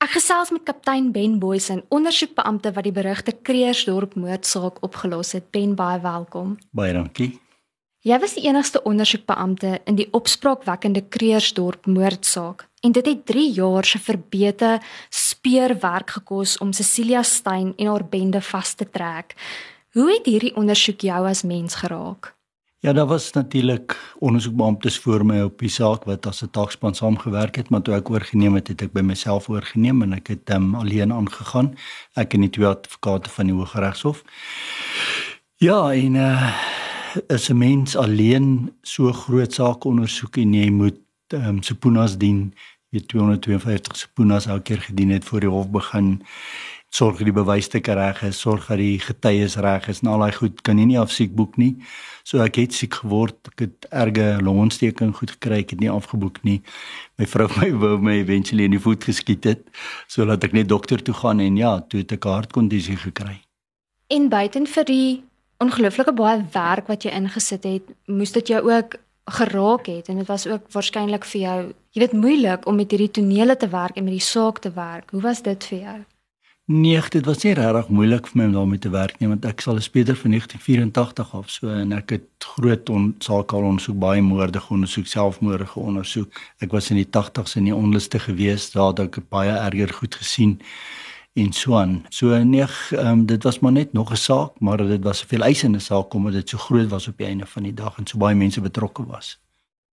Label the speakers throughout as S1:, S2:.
S1: Ek gesels met kaptein Ben Boysen, ondersoekbeampte wat die berugte Kreersdorp moordsaak opgelos het. Ben, baie welkom.
S2: Baie dankie.
S1: Jy was die enigste ondersoekbeampte in die opspraakwekkende Kreersdorp moordsaak en dit het 3 jaar se verbete speurwerk gekos om Cecilia Stein en haar bende vas te trek. Hoe het hierdie ondersoek jou as mens geraak?
S2: Ja, daar was natuurlik ondersoekbeamptes voor my op die saak wat as 'n taakspan saamgewerk het, maar toe ek oorgeneem het, het ek by myself oorgeneem en ek het um, alleen aangegaan. Ek en die twee advokate van die Hooggeregshof. Ja, en uh is 'n mens alleen so groot saak ondersoek en jy moet ehm um, subpoenas dien, jy 252 subpoenas elke keer gedien het voor die hof begin sorg dat die bewysstukke reg is, sorg dat die getuies reg is en al daai goed kan jy nie afsiek boek nie. So ek het siek geword, ek het erge longontsteking goed gekry, ek het nie afgeboek nie. My vrou my wou my eventually in die voet geskiet het sodat ek net dokter toe gaan en ja, toe het ek hartkondisie gekry.
S1: En buiten vir die ongelooflike baie werk wat jy ingesit het, moes dit jou ook geraak het en dit was ook waarskynlik vir jou, jy weet moeilik om met hierdie tonele te werk en met die saak te werk. Hoe was dit vir jou?
S2: Nee, dit was nie regtig moeilik vir my om daarmee te werk nie want ek sal speeder van 1984 af so en ek het groot sake al ondersoek baie moorde ondersoek, selfmoorde ondersoek. Ek was in die 80s in die onluste gewees, daar het ek baie erger goed gesien en so aan. So nee, um, dit was maar net nog 'n saak, maar dit was 'n veel eisende saak omdat dit so groot was op die einde van die dag en so baie mense betrokke was.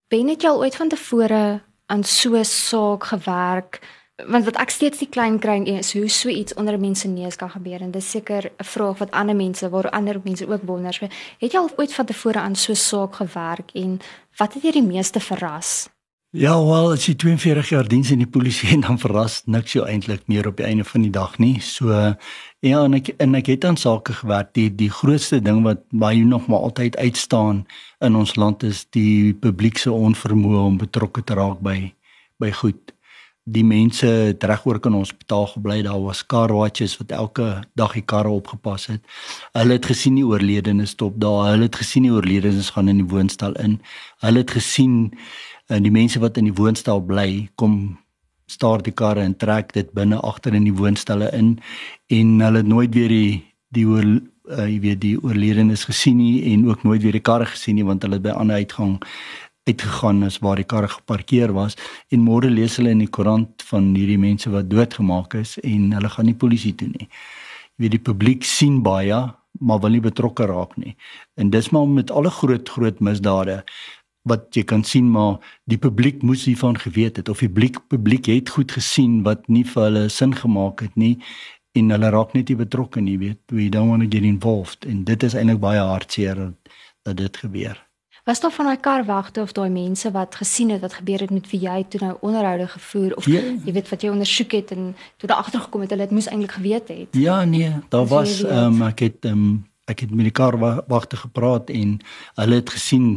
S1: Ben het jy al ooit van tevore aan so 'n saak gewerk? Want wat ek steeds die klein kry is hoe so iets onder 'n mens se neus kan gebeur en dis seker 'n vraag wat ander mense waar ander mense ook wonder. Het jy al ooit van tevore aan so 'n saak gewerk en wat het jy die meeste verras?
S2: Ja, wel, as jy 42 jaar diens in die polisie en dan verras niks jou eintlik meer op die einde van die dag nie. So ja, en ek en ek het aan sake gewerk. Die die grootste ding wat baie nog maar altyd uitstaan in ons land is die publiek se onvermoë om betrokke te raak by by goed die mense het regoor kan hospitaal gebly. Daar was car watches wat elke dag die karre opgepas het. Hulle het gesien die oorledenes stop daar. Hulle het gesien die oorledenes gaan in die woonstel in. Hulle het gesien en eh, die mense wat in die woonstel bly kom staar die karre en trek dit binne agter in die woonstelle in. En hulle het nooit weer die die oor uh, jy weet die oorledenes gesien nie en ook nooit weer die karre gesien nie want hulle het by ander uitgang uitgegaan is waar die karre geparkeer was en môre lees hulle in die koerant van hierdie mense wat doodgemaak is en hulle gaan nie polisie toe nie. Jy weet die publiek sien baie maar wil nie betrokke raak nie. En dis maar met alle groot groot misdade wat jy kan sien maar die publiek moes hiervan geweet het of die publiek publiek het goed gesien wat nie vir hulle sin gemaak het nie en hulle raak net nie betrokke nie weet we don't want to get involved en dit is eintlik baie hartseer dat dit gebeur.
S1: Was daar van daai karwagte of daai mense wat gesien het wat gebeur het met wie jy toe nou onderhoude gevoer of ja. jy weet wat jy ondersoek het en toe daar agter gekom het hulle het moes eintlik geweet het.
S2: Ja nee, daar was um, ek het um, ek het met die karwagte gepraat en hulle het gesien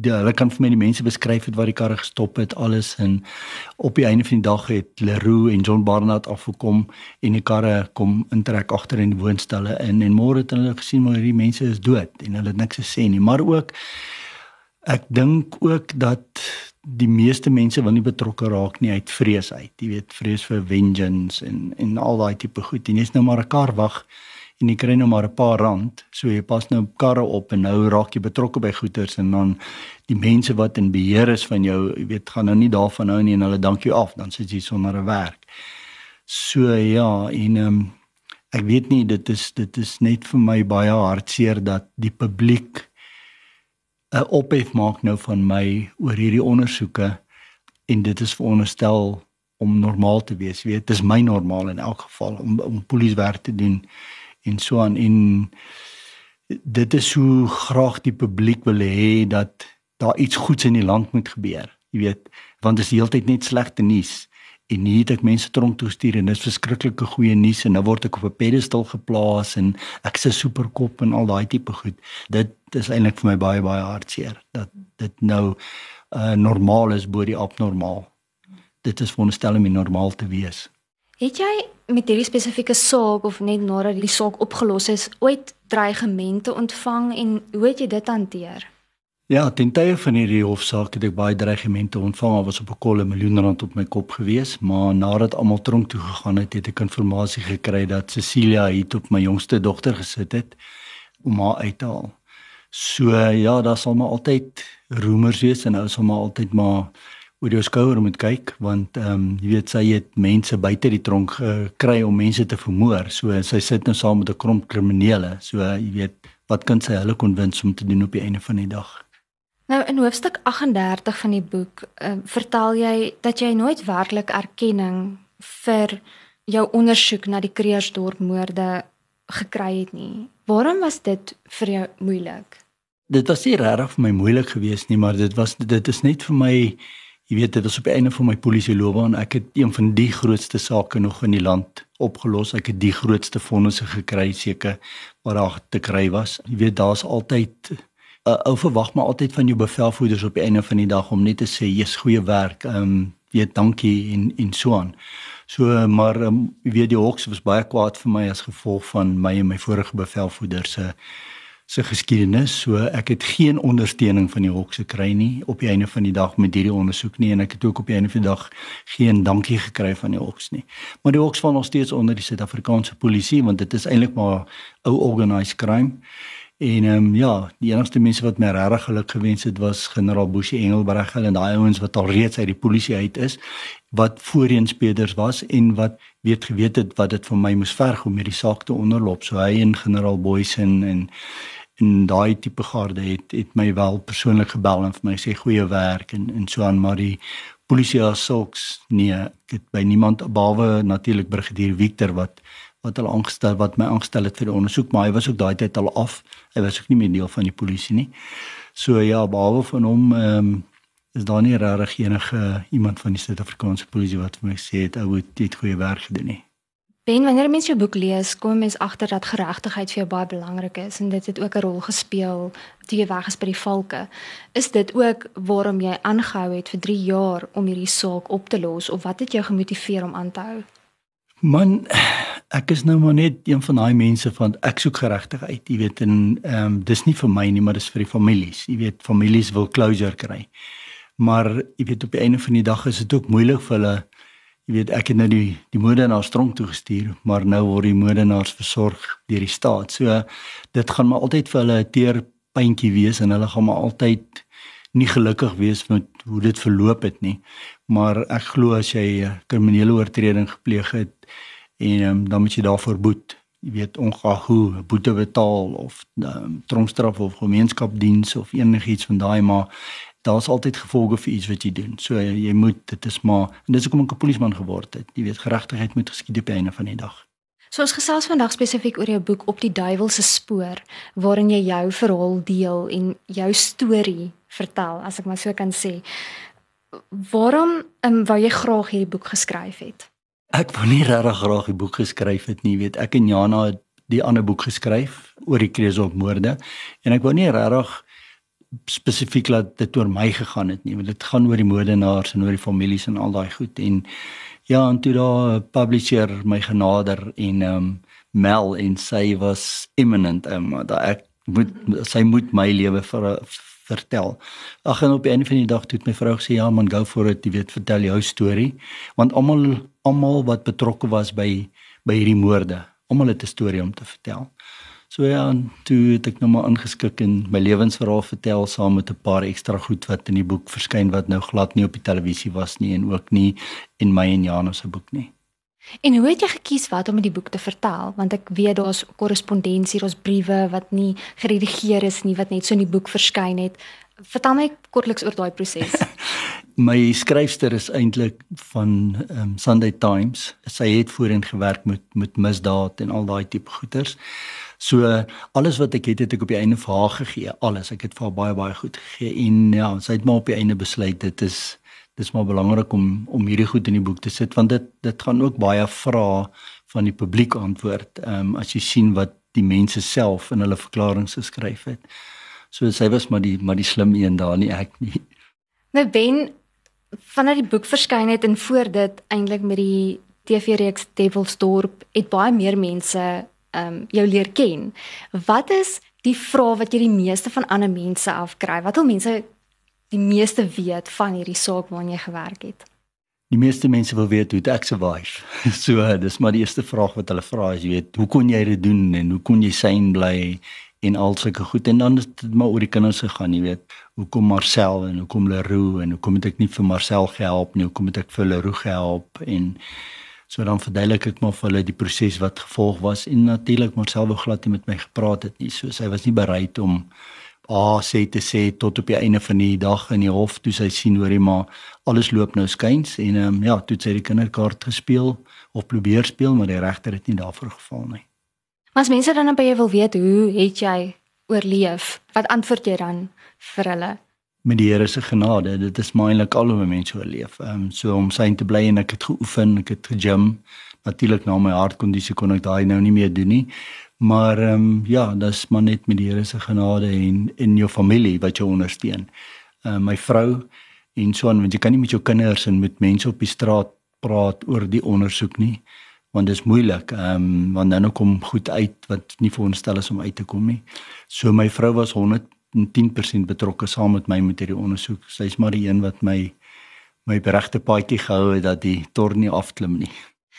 S2: die hulle kan vir my die mense beskryf het waar die karre gestop het alles en op die einde van die dag het Leroux en John Barnard afgekom en die karre kom intrek agter in die woonstelle in en môre het hulle gesien maar hierdie mense is dood en hulle het niks gesê nie maar ook Ek dink ook dat die meeste mense wil nie betrokke raak nie uit vrees uit. Jy weet, vrees vir vengeance en en al daai tipe goed. En jy's nou maar 'n kar wag en jy kry nou maar 'n paar rand. So jy pas nou karre op en nou raak jy betrokke by goederes en dan die mense wat in beheer is van jou, jy weet, gaan nou nie daarvan hou nie en hulle dank jou af, dan sit jy sonder 'n werk. So ja, en ehm um, ek weet nie dit is dit is net vir my baie hartseer dat die publiek 'n ophef maak nou van my oor hierdie ondersoeke en dit is veronderstel om normaal te wees. Weet, dit is my normaal in elk geval om om polisiewerk te doen en so aan en dit is hoe graag die publiek wil hê dat daar iets goeds in die land moet gebeur. Jy weet, want dit is heeltyd net slegte nuus en nie het ek mense tronk toe stuur en dis verskriklike goeie nuus en nou word ek op 'n pedestal geplaas en ek se superkop en al daai tipe goed. Dit is eintlik vir my baie baie hartseer dat dit nou uh normaal is bo die abnormaal. Dit is veronderstel om normaal te wees.
S1: Het jy met hierdie spesifieke saak of net nadat die saak opgelos is ooit dreigemente ontvang en hoe het jy dit hanteer?
S2: Ja, ten tye van hierdie hofsaak het ek baie dreigemente ontvang. Daar was op 'n kolle miljoen rand op my kop gewees, maar nadat almal tronk toe gegaan het, het ek inligting gekry dat Cecilia hier op my jongste dogter gesit het om haar uit te haal. So ja, daar sal maar altyd roemers wees en ou sal maar altyd maar oor jou skouer moet kyk want ehm um, jy weet sy het mense buite die tronk gekry om mense te vermoor. So sy sit nou saam met 'n klomp kriminele. So jy weet wat kan sy hulle konwins om te doen op die einde van die dag?
S1: Nou in hoofstuk 38 van die boek uh, vertel jy dat jy nooit werklik erkenning vir jou ondersoek na die Kreersdorp moorde gekry het nie. Waarom was dit vir jou moeilik?
S2: Dit was nie regtig vir my moeilik geweest nie, maar dit was dit is net vir my jy weet dit was op die einde van my polisieloopbaan. Ek het een van die grootste sake nog in die land opgelos. Ek het die grootste fondse gekry seker wat daar te kry was. Jy weet daar's altyd uh, ou verwag maar altyd van jou bevelvoerders op die einde van die dag om net te sê jy's goeie werk. Ehm um, weet dankie en en so aan. So maar um, weet die hoks was baie kwaad vir my as gevolg van my en my vorige bevelvoerders se se geskiedenis. So ek het geen ondersteuning van die hokse kry nie op die einde van die dag met hierdie ondersoek nie en ek het ook op die einde van die dag geen dankie gekry van die hoks nie. Maar die hoks val nog steeds onder die Suid-Afrikaanse polisie want dit is eintlik maar ou organized crime. En ehm um, ja, die enigste mense wat my regtig geluk gewens het was generaal Boshi Engelbreg en daai ouens wat al reeds uit die polisie uit is wat voorheen speders was en wat weet geweet het wat dit vir my moes verg om hierdie saak te onderloop. So hy en generaal Boysen en en daai tipe garde het het my wel persoonlik gebel en vir my sê goeie werk en en so aan maar die polisie asoks nee ek het by niemand behalwe natuurlik brigadier Victor wat wat hulle aangestel wat my aangestel het vir die ondersoek maar hy was ook daai tyd al af hy was ook nie meer deel van die polisie nie so ja behalwe van hom ehm um, is daar nie regtig enige iemand van die Suid-Afrikaanse polisie wat vir my sê het ou het goeie werk gedoen nie
S1: Ben, wanneer mens jou boek lees, kom mens agter dat geregtigheid vir jou baie belangrik is en dit het ook 'n rol gespeel toe jy weg is by die valke. Is dit ook waarom jy aangehou het vir 3 jaar om hierdie saak op te los of wat het jou gemotiveer om aan te hou?
S2: Man, ek is nou maar net een van daai mense van ek soek geregtigheid, jy weet en ehm um, dis nie vir my nie, maar dis vir die families. Jy weet, families wil closure kry. Maar jy weet op die einde van die dag is dit ook moeilik vir hulle Jy weet ek het nou die die moordenaars tronk toe gestuur, maar nou word die moordenaars versorg deur die staat. So dit gaan maar altyd vir hulle 'n teer puntjie wees en hulle gaan maar altyd nie gelukkig wees met hoe dit verloop het nie. Maar ek glo as jy 'n kriminele oortreding gepleeg het en um, dan moet jy daarvoor boet. Jy weet ongeag hoe boete betaal of um, tronkstraf of gemeenskapsdiens of enigiets van daai maar daar's altyd gevolge vir iets wat jy doen. So jy, jy moet dit is maar en dis hoekom ek 'n polisieman geword het. Jy weet geregtigheid moet geskied op einde van die dag.
S1: So ons gesels vandag spesifiek oor jou boek op die duiwelse spoor waarin jy jou verhaal deel en jou storie vertel as ek maar so kan sê. Waarom um, wou jy graag hierdie boek geskryf het?
S2: Ek wou nie regtig graag die boek geskryf het nie, weet ek en Jana het die ander boek geskryf oor die kreesopmoorde en ek wou nie regtig spesifiek dat dit oor my gegaan het nie, want dit gaan oor die moordenaars en oor die families en al daai goed en ja, en toe daar 'n publisher my genader en ehm um, Mel en sy was imminent um, dat ek moet sy moet my lewe vir vertel. Ag en op die einde van die dag het my vrou gesê ja man, go for it, jy weet, vertel jou storie, want almal almal wat betrokke was by by hierdie moorde, almal het 'n storie om te vertel. So ja, toe het ek nou maar ingeskik en my lewensverhaal vertel saam met 'n paar ekstra goed wat in die boek verskyn wat nou glad nie op die televisie was nie en ook nie in my en Jana se boek nie.
S1: En hoe het jy gekies wat om in die boek te vertel? Want ek weet daar's korrespondensie, daar's briewe wat nie geredigeer is nie wat net so in die boek verskyn het. Vertel my kortliks oor daai proses.
S2: my skryfster is eintlik van um, Sunday Times. Sy het voorheen gewerk met met misdaad en al daai tipe goeters. So alles wat ek het het ek op die einde vir haar gegee, alles. Ek het vir haar baie baie goed gegee en ja, sy het maar op die einde besluit dit is dis maar belangrik om om hierdie goed in die boek te sit want dit dit gaan ook baie vrae van die publiek antwoord. Ehm um, as jy sien wat die mense self in hulle verklaringe geskryf het. So sy was maar die maar die slim een daar nie ek nie.
S1: Nou Ben vanaf die boek verskyn het en voor dit eintlik met die TV-reeks Devilsdorp het baie meer mense ehm um, jou leer ken. Wat is die vraag wat jy die meeste van ander mense afkry? Wat wil mense die meeste weet van hierdie saak waarna jy gewerk het?
S2: Die meeste mense wil weet hoe ek survive. So dis maar die eerste vraag wat hulle vra is, jy weet, hoe kon jy dit doen en hoe kon jy syn bly en al sulke goed en dan is dit maar oor die kinders gegaan, jy weet. Hoekom Marcel en hoekom Leroux en hoekom het ek nie vir Marcel gehelp nie, hoekom het ek vir Leroux gehelp en so dan verduidelik ek maar vir hulle die proses wat gevolg was en natuurlik Marcel wou glad nie met my gepraat het nie. So sy was nie bereid om A sê te sê tot op die einde van die dag in die hof toe sy sien hoorie maar alles loop nou skuins en ehm um, ja, toe sy die kinderkaart gespeel of probeer speel maar die regter het nie daarvoor geval nie.
S1: Maar as mense dan by jou wil weet hoe het jy oorleef? Wat antwoord jy dan vir hulle?
S2: Met die Here se genade, dit is maar eintlik al hoe mense oorleef. Ehm um, so om sy te bly en ek het geoefen, ek het gegym. Natuurlik na my hartkondisie kon ek daai nou nie meer doen nie. Maar ehm um, ja, dis maar net met die Here se genade en in jou familie wat jou ondersteun. Ehm uh, my vrou en so aan want jy kan nie met jou kinders en met mense op die straat praat oor die ondersoek nie want dit is moeilik. Ehm um, want dan kom goed uit wat nie veronderstel is om uit te kom nie. So my vrou was 110% betrokke saam met my met hierdie ondersoek. Sy's maar die een wat my my regte paadjie gehou het dat die tor nie afklim nie.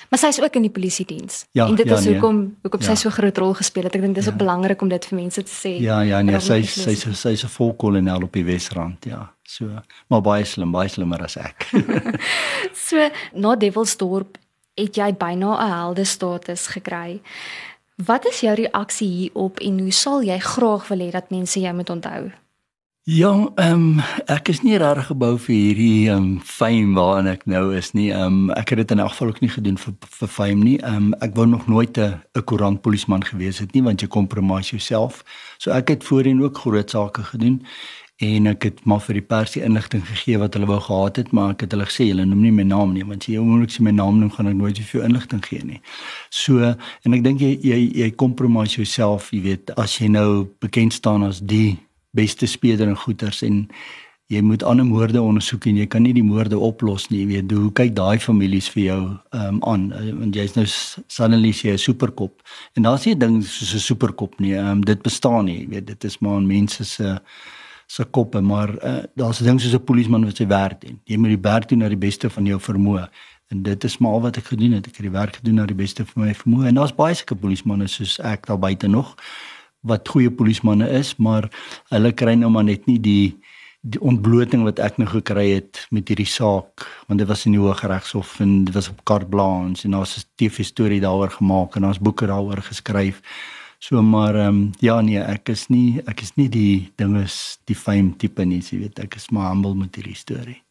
S1: Maar sy is ook in die polisie diens.
S2: Ja,
S1: en dit
S2: ja,
S1: is
S2: nee.
S1: hoekom hoekom
S2: Ja.
S1: sy so groot rol gespeel het. Ek dink dis
S2: Ja.
S1: ook belangrik om dit vir mense te sê.
S2: Ja, ja, nee, sy sy
S1: polisie?
S2: sy sy's 'n volkolonel op die Wesrand, ja. So, maar baie slim, baie slimmer as ek.
S1: So na Devilsdorp het jy byna 'n helde status gekry. Wat is jou reaksie hierop en hoe sal jy graag wil hê dat mense jou moet onthou?
S2: Ja, ehm um, ek is nie regtig gebou vir hierdie ehm um, fame waarin ek nou is nie. Ehm um, ek het dit in elk geval ook nie gedoen vir vir fame nie. Ehm um, ek wou nog nooit 'n 'n koerantpolisieman gewees het nie want jy kompromise jouself. So ek het voorheen ook groot sake gedoen en ek het maar vir die pers die inligting gegee wat hulle wou gehad het, maar ek het hulle gesê hulle noem nie my naam nie want as jy onmoontlik sy my naam noem gaan ek nooit vir jou inligting gee nie. So en ek dink jy jy jy kompromise jouself, jy weet, as jy nou bekend staan as die beste speler in goeters en jy moet ander moorde ondersoek en jy kan nie die moorde oplos nie, jy weet, hoe kyk daai families vir jou ehm um, aan Eh, want jy's nou suddenly jy 'n superkop. En daar's nie 'n ding soos 'n superkop nie. Ehm um, dit bestaan nie, jy weet, dit is maar in mense se se koppe, maar uh, daar's 'n ding soos 'n polisieman wat sy werk doen. Jy moet die werk doen na die beste van jou vermoë. En dit is maar al wat ek gedoen het. Ek het die werk gedoen na die beste van my vermoë. En daar's baie sulke polisiemanne soos ek daar buite nog wat goeie polisiemanne is, maar hulle kry nou maar net nie die die ontbloting wat ek nou gekry het met hierdie saak want dit was in die Hooggeregshof en dit was op carte blanche en daar's 'n TV storie daaroor gemaak en daar's boeke daaroor geskryf. So maar ehm um, ja nee, ek is nie ek is nie die dinges die fame tipe nie, jy weet, ek is maar humble met hierdie storie.